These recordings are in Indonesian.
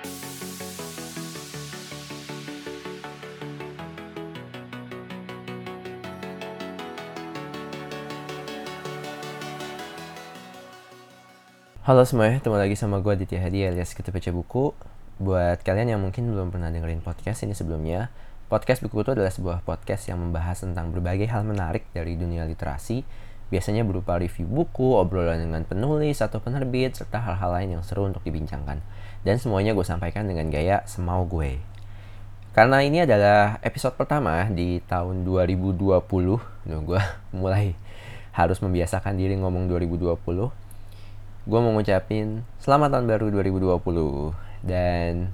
Halo semuanya, ketemu lagi sama gue Aditya Hadi alias Kita Baca Buku. Buat kalian yang mungkin belum pernah dengerin podcast ini sebelumnya Podcast Buku itu adalah sebuah podcast yang membahas tentang berbagai hal menarik dari dunia literasi Biasanya berupa review buku, obrolan dengan penulis atau penerbit, serta hal-hal lain yang seru untuk dibincangkan. Dan semuanya gue sampaikan dengan gaya semau gue. Karena ini adalah episode pertama di tahun 2020 Duh, gue mulai harus membiasakan diri ngomong 2020 gue mau ngucapin selamat tahun baru 2020 dan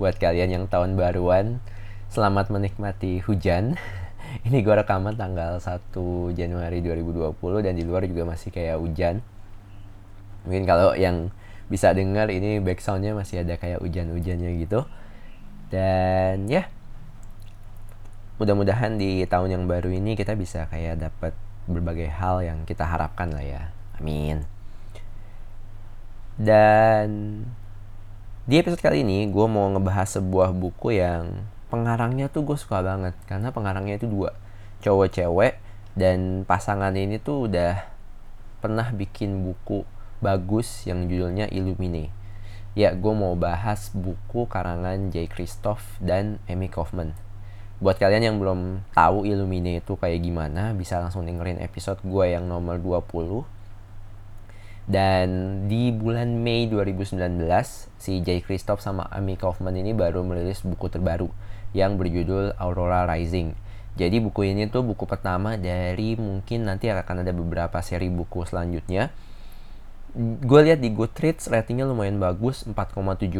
buat kalian yang tahun baruan selamat menikmati hujan ini gue rekaman tanggal 1 Januari 2020 dan di luar juga masih kayak hujan. Mungkin kalau yang bisa dengar ini backsoundnya masih ada kayak hujan-hujannya gitu. Dan ya. Mudah-mudahan di tahun yang baru ini kita bisa kayak dapat berbagai hal yang kita harapkan lah ya. Amin. Dan di episode kali ini gue mau ngebahas sebuah buku yang pengarangnya tuh gue suka banget karena pengarangnya itu dua. Cowok cewek dan pasangan ini tuh udah pernah bikin buku bagus yang judulnya Illumine. Ya, gue mau bahas buku karangan Jay Christoph dan Amy Kaufman. Buat kalian yang belum tahu Illumine itu kayak gimana, bisa langsung dengerin episode gue yang nomor 20 dan di bulan Mei 2019, si Jay Christoph sama Amy Kaufman ini baru merilis buku terbaru yang berjudul Aurora Rising. Jadi buku ini tuh buku pertama dari mungkin nanti akan ada beberapa seri buku selanjutnya. Gue lihat di Goodreads ratingnya lumayan bagus 4,17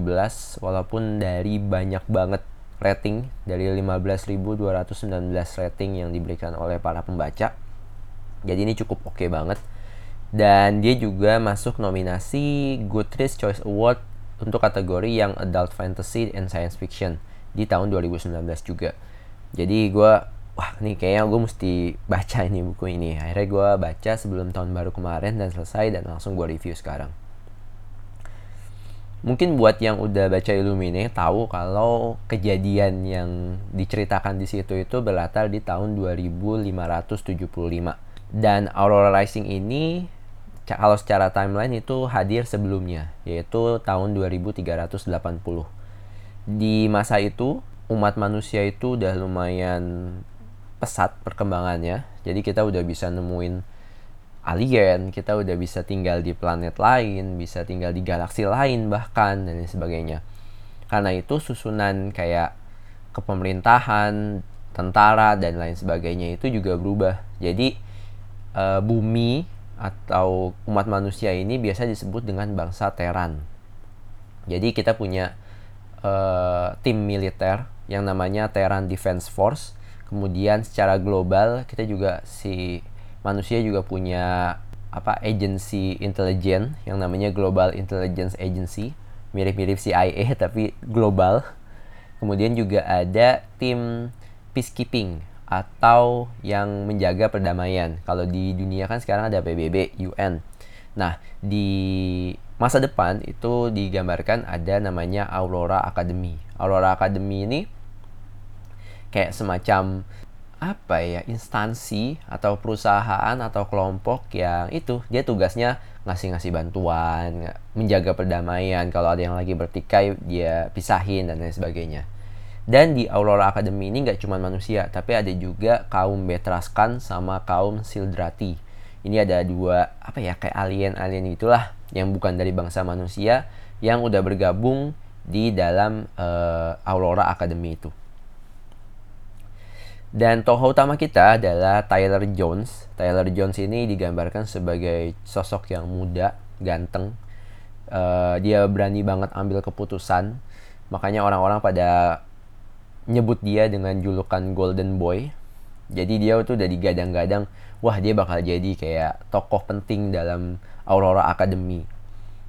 walaupun dari banyak banget rating dari 15.219 rating yang diberikan oleh para pembaca. Jadi ini cukup oke okay banget dan dia juga masuk nominasi Goodreads Choice Award untuk kategori yang Adult Fantasy and Science Fiction di tahun 2019 juga. Jadi gue, wah nih kayaknya gue mesti baca ini buku ini. Akhirnya gue baca sebelum tahun baru kemarin dan selesai dan langsung gue review sekarang. Mungkin buat yang udah baca Illumine tahu kalau kejadian yang diceritakan di situ itu berlatar di tahun 2575. Dan Aurora Rising ini kalau secara timeline itu hadir sebelumnya, yaitu tahun 2380. Di masa itu, umat manusia itu udah lumayan pesat perkembangannya. Jadi kita udah bisa nemuin alien, kita udah bisa tinggal di planet lain, bisa tinggal di galaksi lain bahkan dan sebagainya. Karena itu susunan kayak kepemerintahan, tentara dan lain sebagainya itu juga berubah. Jadi uh, bumi atau umat manusia ini biasa disebut dengan bangsa Teran. Jadi kita punya uh, tim militer yang namanya Teran Defense Force. Kemudian secara global kita juga si manusia juga punya apa agency intelijen yang namanya Global Intelligence Agency, mirip-mirip CIA tapi global. Kemudian juga ada tim peacekeeping atau yang menjaga perdamaian. Kalau di dunia kan sekarang ada PBB, UN. Nah, di masa depan itu digambarkan ada namanya Aurora Academy. Aurora Academy ini kayak semacam apa ya instansi atau perusahaan atau kelompok yang itu dia tugasnya ngasih-ngasih bantuan menjaga perdamaian kalau ada yang lagi bertikai dia pisahin dan lain sebagainya dan di Aurora Academy ini nggak cuma manusia, tapi ada juga kaum Betraskan sama kaum Sildrati. Ini ada dua apa ya kayak alien-alien itulah yang bukan dari bangsa manusia yang udah bergabung di dalam uh, Aurora Academy itu. Dan tokoh utama kita adalah Tyler Jones. Tyler Jones ini digambarkan sebagai sosok yang muda, ganteng. Uh, dia berani banget ambil keputusan. Makanya orang-orang pada nyebut dia dengan julukan Golden Boy. Jadi dia tuh udah digadang-gadang, wah dia bakal jadi kayak tokoh penting dalam Aurora Academy.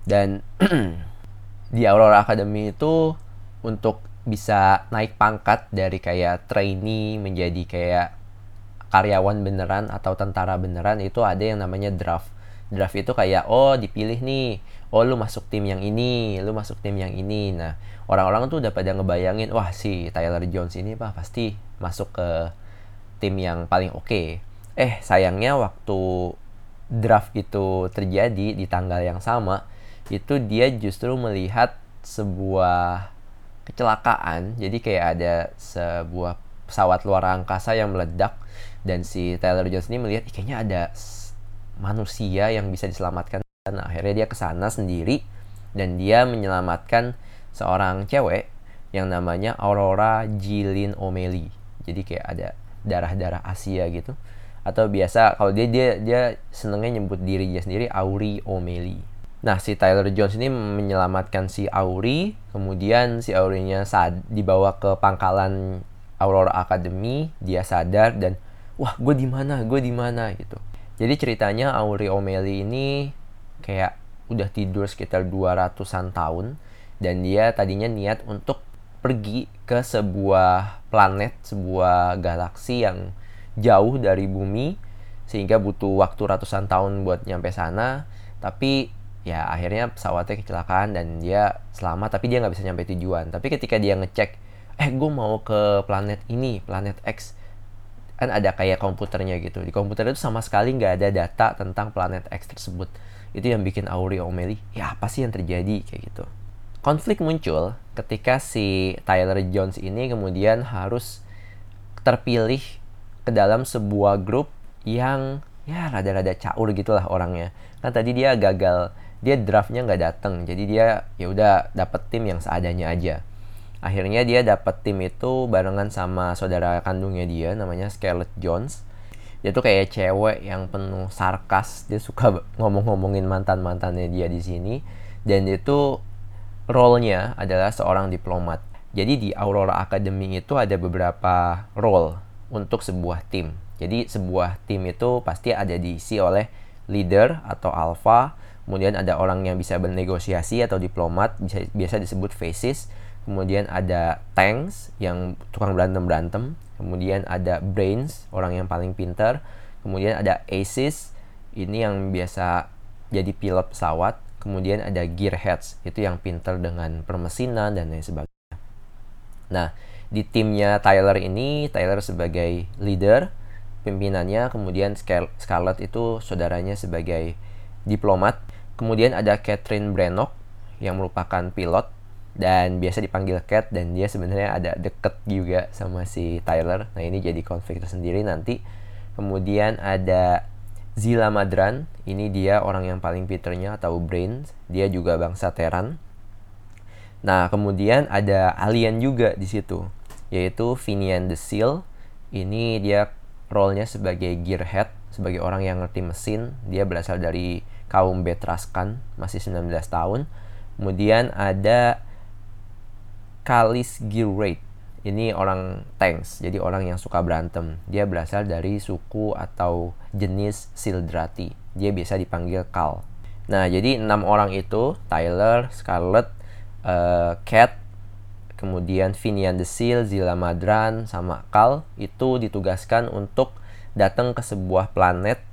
Dan di Aurora Academy itu untuk bisa naik pangkat dari kayak trainee menjadi kayak karyawan beneran atau tentara beneran itu ada yang namanya draft. Draft itu kayak oh dipilih nih oh lu masuk tim yang ini lu masuk tim yang ini nah orang-orang tuh udah pada ngebayangin wah si Tyler Jones ini pak pasti masuk ke tim yang paling oke okay. eh sayangnya waktu draft itu terjadi di tanggal yang sama itu dia justru melihat sebuah kecelakaan. Jadi kayak ada sebuah pesawat luar angkasa yang meledak dan si Taylor Jones ini melihat kayaknya ada manusia yang bisa diselamatkan. Nah, akhirnya dia ke sana sendiri dan dia menyelamatkan seorang cewek yang namanya Aurora Jilin O'Malley. Jadi kayak ada darah-darah Asia gitu atau biasa kalau dia dia dia senengnya nyebut diri dia sendiri Auri O'Malley. Nah, si Tyler Jones ini menyelamatkan si Auri, kemudian si Aurinya saat dibawa ke pangkalan Aurora Academy, dia sadar dan wah, gue di mana? Gue di mana? gitu. Jadi ceritanya Auri O'Malley ini kayak udah tidur sekitar 200-an tahun. Dan dia tadinya niat untuk pergi ke sebuah planet, sebuah galaksi yang jauh dari bumi sehingga butuh waktu ratusan tahun buat nyampe sana. Tapi ya akhirnya pesawatnya kecelakaan dan dia selamat tapi dia nggak bisa nyampe tujuan. Tapi ketika dia ngecek eh gue mau ke planet ini planet X kan ada kayak komputernya gitu. Di komputer itu sama sekali nggak ada data tentang planet X tersebut. Itu yang bikin Auri O'Malley ya apa sih yang terjadi? Kayak gitu. Konflik muncul ketika si Tyler Jones ini kemudian harus terpilih ke dalam sebuah grup yang ya rada-rada caur gitulah orangnya. Kan tadi dia gagal dia draftnya nggak datang jadi dia ya udah dapet tim yang seadanya aja. Akhirnya dia dapet tim itu barengan sama saudara kandungnya dia namanya Scarlett Jones. Dia tuh kayak cewek yang penuh sarkas dia suka ngomong-ngomongin mantan mantannya dia di sini. Dan itu role-nya adalah seorang diplomat. Jadi di Aurora Academy itu ada beberapa role untuk sebuah tim. Jadi sebuah tim itu pasti ada diisi oleh leader atau alpha kemudian ada orang yang bisa bernegosiasi atau diplomat bisa biasa disebut faces kemudian ada tanks yang tukang berantem berantem kemudian ada brains orang yang paling pintar kemudian ada aces ini yang biasa jadi pilot pesawat kemudian ada gearheads itu yang pintar dengan permesinan dan lain sebagainya. Nah di timnya Tyler ini Tyler sebagai leader pimpinannya kemudian Scarlett itu saudaranya sebagai diplomat Kemudian ada Catherine Brannock yang merupakan pilot dan biasa dipanggil Cat dan dia sebenarnya ada deket juga sama si Tyler. Nah ini jadi konflik tersendiri nanti. Kemudian ada Zila Madran, ini dia orang yang paling pinternya atau brains. Dia juga bangsa Teran. Nah kemudian ada alien juga di situ, yaitu Finian the Seal. Ini dia role-nya sebagai gearhead, sebagai orang yang ngerti mesin. Dia berasal dari kaum Betraskan, masih 19 tahun. Kemudian ada Kalis Gilrate. Ini orang tanks, jadi orang yang suka berantem. Dia berasal dari suku atau jenis Sildrati. Dia biasa dipanggil Kal. Nah, jadi enam orang itu, Tyler, Scarlett, uh, Cat, kemudian Finian the Seal, Zila Madran, sama Kal, itu ditugaskan untuk datang ke sebuah planet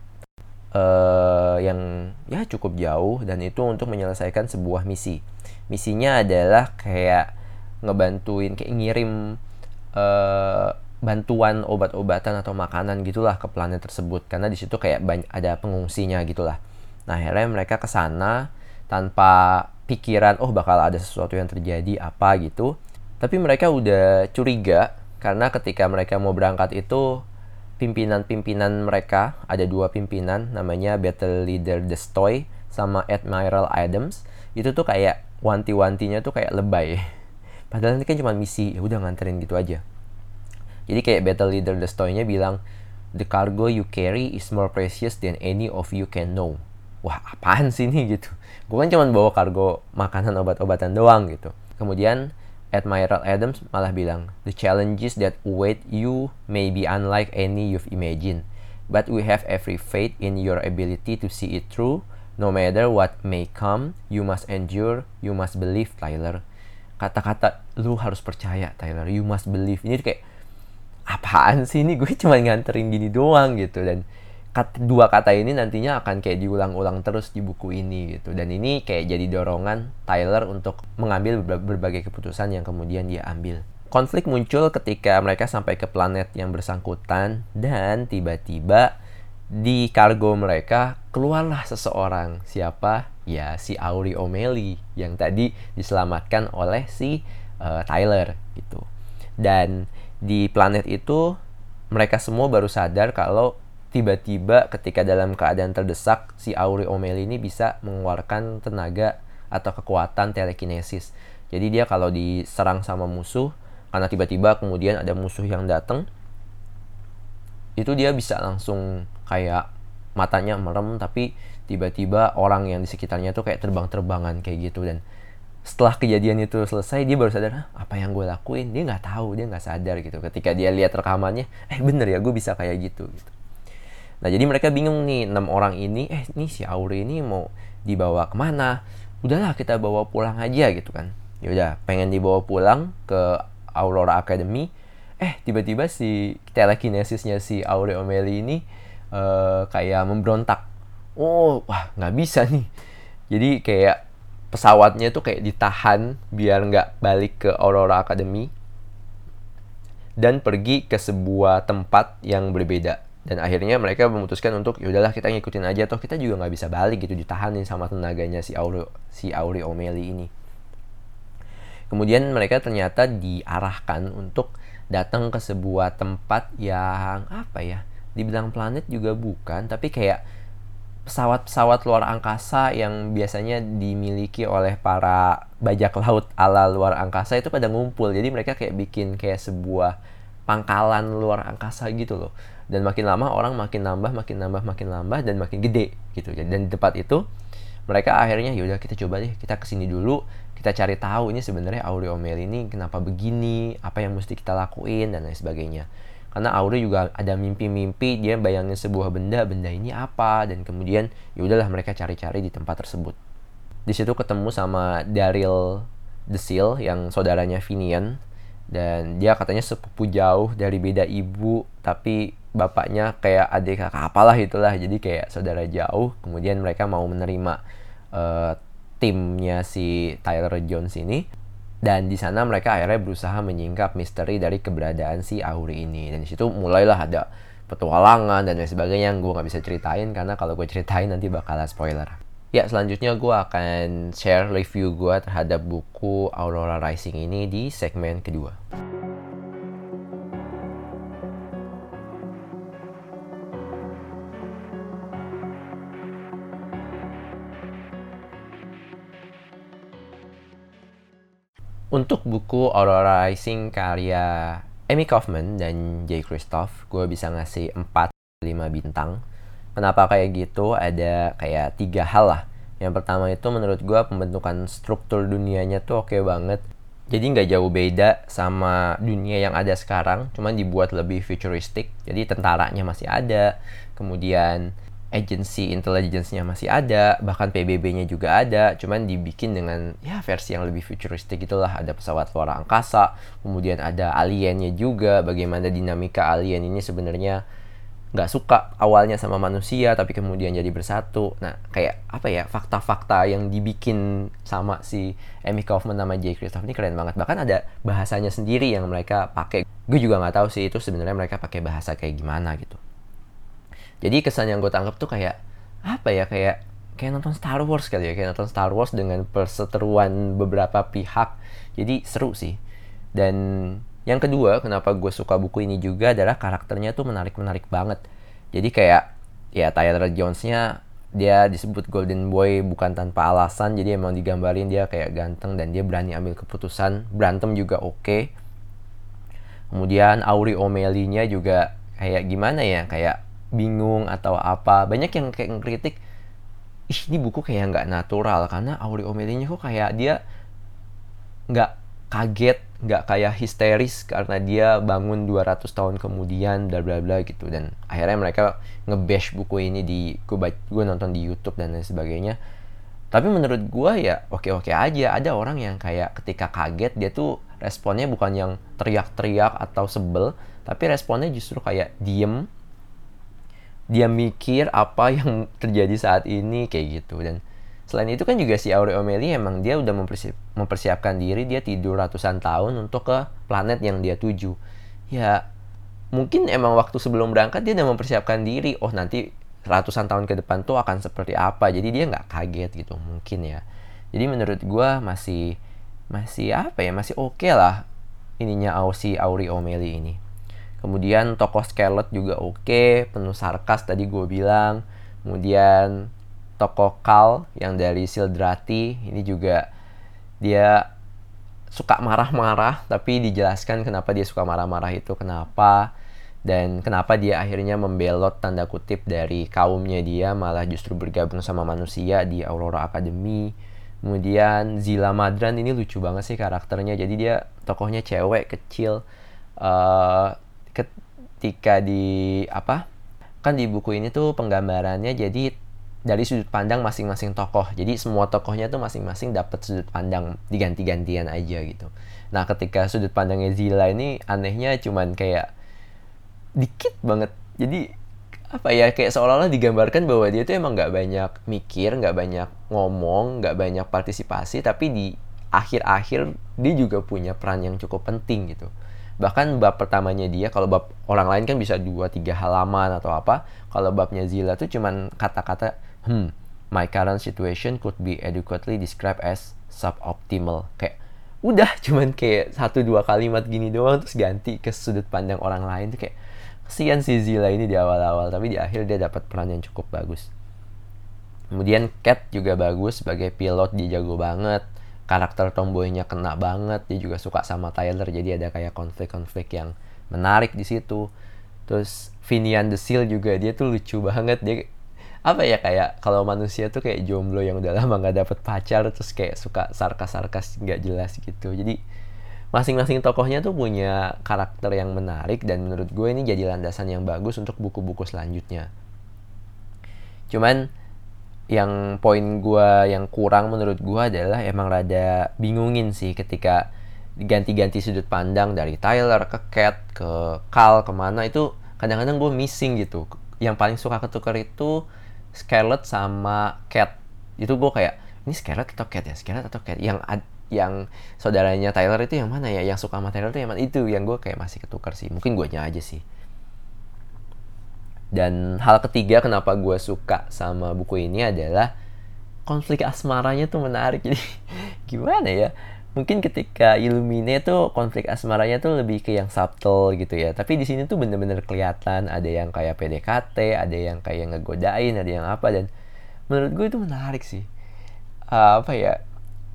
uh, yang ya cukup jauh dan itu untuk menyelesaikan sebuah misi. Misinya adalah kayak ngebantuin kayak ngirim uh, bantuan obat-obatan atau makanan gitulah ke planet tersebut karena di situ kayak banyak ada pengungsinya gitulah. Nah, akhirnya mereka ke sana tanpa pikiran oh bakal ada sesuatu yang terjadi apa gitu. Tapi mereka udah curiga karena ketika mereka mau berangkat itu pimpinan-pimpinan mereka ada dua pimpinan namanya Battle Leader Destoy sama Admiral Adams itu tuh kayak wanti-wantinya tuh kayak lebay. Padahal ini kan cuma misi ya udah nganterin gitu aja. Jadi kayak Battle Leader Destoy-nya bilang the cargo you carry is more precious than any of you can know. Wah apaan sih ini gitu? Gue kan cuma bawa kargo makanan obat-obatan doang gitu. Kemudian Admiral Adams malah bilang, The challenges that await you may be unlike any you've imagined, but we have every faith in your ability to see it through. No matter what may come, you must endure, you must believe, Tyler. Kata-kata lu harus percaya, Tyler. You must believe. Ini kayak apaan sih ini? Gue cuma nganterin gini doang gitu dan kat, dua kata ini nantinya akan kayak diulang-ulang terus di buku ini gitu. Dan ini kayak jadi dorongan Tyler untuk mengambil berbagai keputusan yang kemudian dia ambil. Konflik muncul ketika mereka sampai ke planet yang bersangkutan dan tiba-tiba di kargo mereka keluarlah seseorang. Siapa? Ya si Auri O'Malley yang tadi diselamatkan oleh si uh, Tyler gitu. Dan di planet itu mereka semua baru sadar kalau tiba-tiba ketika dalam keadaan terdesak si Auri O'Malley ini bisa mengeluarkan tenaga atau kekuatan telekinesis. Jadi dia kalau diserang sama musuh karena tiba-tiba kemudian ada musuh yang datang itu dia bisa langsung kayak matanya merem tapi tiba-tiba orang yang di sekitarnya tuh kayak terbang-terbangan kayak gitu. Dan setelah kejadian itu selesai dia baru sadar apa yang gue lakuin? Dia nggak tahu dia nggak sadar gitu. Ketika dia lihat rekamannya eh bener ya gue bisa kayak gitu gitu Nah jadi mereka bingung nih enam orang ini, eh ini si Auri ini mau dibawa ke mana? Udahlah kita bawa pulang aja gitu kan. Ya udah pengen dibawa pulang ke Aurora Academy. Eh tiba-tiba si telekinesisnya si Auri O'Malley ini uh, kayak memberontak. Oh wah nggak bisa nih. Jadi kayak pesawatnya tuh kayak ditahan biar nggak balik ke Aurora Academy dan pergi ke sebuah tempat yang berbeda dan akhirnya mereka memutuskan untuk yaudahlah kita ngikutin aja. Toh kita juga nggak bisa balik gitu ditahanin sama tenaganya si Auri si Auri O'Malley ini. Kemudian mereka ternyata diarahkan untuk datang ke sebuah tempat yang apa ya dibilang planet juga bukan tapi kayak pesawat-pesawat luar angkasa yang biasanya dimiliki oleh para bajak laut ala luar angkasa itu pada ngumpul. Jadi mereka kayak bikin kayak sebuah pangkalan luar angkasa gitu loh. Dan makin lama orang makin nambah makin nambah makin nambah dan makin gede gitu. Dan di tempat itu mereka akhirnya yaudah kita coba deh kita ke sini dulu kita cari tahu ini sebenarnya Auri O'Malley ini kenapa begini apa yang mesti kita lakuin dan lain sebagainya. Karena Auri juga ada mimpi-mimpi dia bayangin sebuah benda benda ini apa dan kemudian yaudahlah mereka cari-cari di tempat tersebut. Di situ ketemu sama Daryl Seal yang saudaranya Finian dan dia katanya sepupu jauh dari beda ibu tapi bapaknya kayak adik kakak apalah itulah. Jadi kayak saudara jauh kemudian mereka mau menerima uh, timnya si Tyler Jones ini. Dan di sana mereka akhirnya berusaha menyingkap misteri dari keberadaan si Auri ini. Dan di situ mulailah ada petualangan dan lain sebagainya yang gue nggak bisa ceritain karena kalau gue ceritain nanti bakalan spoiler ya selanjutnya gue akan share review gue terhadap buku Aurora Rising ini di segmen kedua. Untuk buku Aurora Rising karya Amy Kaufman dan Jay Christoph, gue bisa ngasih 4 5 bintang. Kenapa kayak gitu? Ada kayak tiga hal lah. Yang pertama itu menurut gue pembentukan struktur dunianya tuh oke okay banget. Jadi nggak jauh beda sama dunia yang ada sekarang, cuman dibuat lebih futuristik. Jadi tentaranya masih ada, kemudian agency intelligence-nya masih ada, bahkan PBB-nya juga ada, cuman dibikin dengan ya versi yang lebih futuristik itulah, ada pesawat luar angkasa, kemudian ada aliennya juga, bagaimana dinamika alien ini sebenarnya nggak suka awalnya sama manusia tapi kemudian jadi bersatu. Nah, kayak apa ya fakta-fakta yang dibikin sama si Amy Kaufman nama Jay Christoph ini keren banget. Bahkan ada bahasanya sendiri yang mereka pakai. Gue juga nggak tahu sih itu sebenarnya mereka pakai bahasa kayak gimana gitu jadi kesan yang gue tangkap tuh kayak apa ya kayak kayak nonton Star Wars kali ya kayak nonton Star Wars dengan perseteruan beberapa pihak jadi seru sih dan yang kedua kenapa gue suka buku ini juga adalah karakternya tuh menarik menarik banget. Jadi kayak ya Tyler Jonesnya dia disebut Golden Boy bukan tanpa alasan jadi emang digambarin dia kayak ganteng dan dia berani ambil keputusan. Berantem juga oke. Okay. kemudian Auri O'Malley-nya juga kayak gimana ya kayak bingung atau apa. Banyak yang kayak ngkritik ih ini buku kayak nggak natural. Karena Auri O'Malley kok kayak dia nggak kaget nggak kayak histeris karena dia bangun 200 tahun kemudian bla bla bla gitu. Dan akhirnya mereka ngebash buku ini di gue nonton di YouTube dan lain sebagainya. Tapi menurut gue ya oke oke aja. Ada orang yang kayak ketika kaget dia tuh responnya bukan yang teriak-teriak atau sebel tapi responnya justru kayak diem. Dia mikir apa yang terjadi saat ini kayak gitu. Dan selain itu kan juga si Auri O'Malley emang dia udah mempersiap, mempersiapkan diri dia tidur ratusan tahun untuk ke planet yang dia tuju. Ya mungkin emang waktu sebelum berangkat dia udah mempersiapkan diri oh nanti ratusan tahun ke depan tuh akan seperti apa. Jadi dia nggak kaget gitu mungkin ya. Jadi menurut gue masih masih apa ya masih oke okay lah ininya si Auri O'Malley ini. Kemudian tokoh Scarlet juga oke, okay, penuh sarkas tadi gue bilang. Kemudian tokoh Kal yang dari Sildrati ini juga dia suka marah-marah tapi dijelaskan kenapa dia suka marah-marah itu kenapa dan kenapa dia akhirnya membelot tanda kutip dari kaumnya dia malah justru bergabung sama manusia di Aurora Academy. Kemudian Zila Madran ini lucu banget sih karakternya. Jadi dia tokohnya cewek kecil uh, ketika di apa kan di buku ini tuh penggambarannya jadi dari sudut pandang masing-masing tokoh. Jadi semua tokohnya tuh masing-masing dapat sudut pandang diganti-gantian aja gitu. Nah ketika sudut pandangnya Zila ini anehnya cuman kayak dikit banget. Jadi apa ya kayak seolah-olah digambarkan bahwa dia tuh emang nggak banyak mikir nggak banyak ngomong nggak banyak partisipasi tapi di akhir-akhir dia juga punya peran yang cukup penting gitu. Bahkan bab pertamanya dia kalau bab orang lain kan bisa dua tiga halaman atau apa kalau babnya Zila tuh cuman kata-kata hmm my current situation could be adequately described as suboptimal. Kayak udah cuman kayak satu dua kalimat gini doang terus ganti ke sudut pandang orang lain tuh kayak kesian si Zila ini di awal-awal tapi di akhir dia dapat peran yang cukup bagus. Kemudian Cat juga bagus sebagai pilot dia jago banget. Karakter tomboynya kena banget dia juga suka sama Tyler jadi ada kayak konflik-konflik yang menarik di situ. Terus Vinian the Seal juga dia tuh lucu banget dia apa ya kayak kalau manusia tuh kayak jomblo yang udah lama nggak dapet pacar terus kayak suka sarkas-sarkas nggak jelas gitu. Jadi masing-masing tokohnya tuh punya karakter yang menarik dan menurut gue ini jadi landasan yang bagus untuk buku-buku selanjutnya. Cuman yang poin gue yang kurang menurut gue adalah emang rada bingungin sih ketika ganti-ganti sudut pandang dari Tyler ke Cat ke Carl ke mana itu kadang-kadang gue missing gitu. Yang paling suka ketukar itu Scarlett sama Cat itu gue kayak ini Scarlett atau Cat ya? Scarlett atau Cat yang yang saudaranya Tyler itu yang mana ya? Yang suka Tyler itu yang mana? Itu yang gue kayak masih ketukar sih. Mungkin gue aja sih. Dan hal ketiga kenapa gue suka sama buku ini adalah konflik asmaranya tuh menarik. Jadi gimana ya? Mungkin ketika Illumine tuh konflik asmaranya tuh lebih ke yang subtle gitu ya. Tapi di sini tuh bener-bener kelihatan ada yang kayak PDKT, ada yang kayak ngegodain, ada yang apa dan menurut gue itu menarik sih. Uh, apa ya?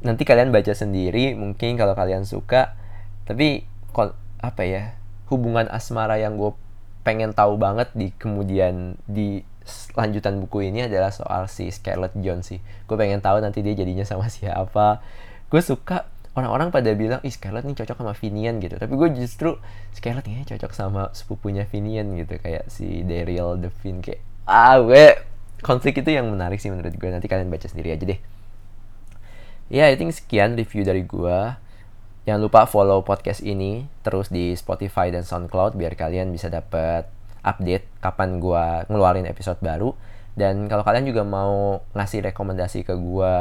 Nanti kalian baca sendiri mungkin kalau kalian suka. Tapi apa ya? Hubungan asmara yang gue pengen tahu banget di kemudian di lanjutan buku ini adalah soal si Scarlett Jones sih. Gue pengen tahu nanti dia jadinya sama siapa. Gue suka orang-orang pada bilang, ih Scarlett nih cocok sama Finian gitu. Tapi gue justru Scarlett ini cocok sama sepupunya Finian gitu. Kayak si Daryl Devine kayak, ah gue konflik itu yang menarik sih menurut gue. Nanti kalian baca sendiri aja deh. Ya, yeah, I think sekian review dari gue. Jangan lupa follow podcast ini terus di Spotify dan SoundCloud biar kalian bisa dapat update kapan gue ngeluarin episode baru. Dan kalau kalian juga mau ngasih rekomendasi ke gue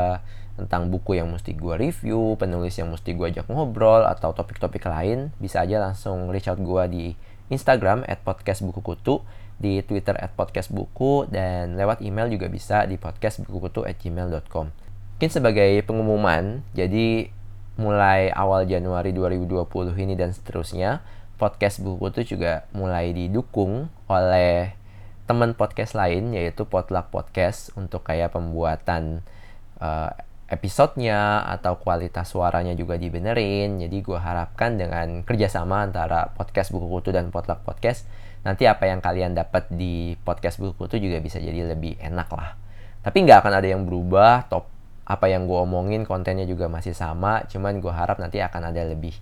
tentang buku yang mesti gue review, penulis yang mesti gue ajak ngobrol, atau topik-topik lain, bisa aja langsung reach out gue di Instagram at podcast buku kutu, di Twitter at podcast buku, dan lewat email juga bisa di podcastbukukutu at gmail.com. Mungkin sebagai pengumuman, jadi mulai awal Januari 2020 ini dan seterusnya, podcast buku itu juga mulai didukung oleh teman podcast lain yaitu Potluck Podcast untuk kayak pembuatan uh, episodenya atau kualitas suaranya juga dibenerin. Jadi gue harapkan dengan kerjasama antara podcast buku kutu dan Potluck Podcast, nanti apa yang kalian dapat di podcast buku kutu juga bisa jadi lebih enak lah. Tapi nggak akan ada yang berubah, top apa yang gue omongin kontennya juga masih sama cuman gue harap nanti akan ada lebih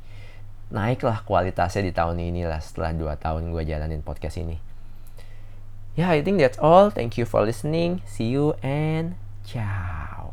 naiklah kualitasnya di tahun ini lah setelah 2 tahun gue jalanin podcast ini yeah, I think that's all. Thank you for listening. See you and ciao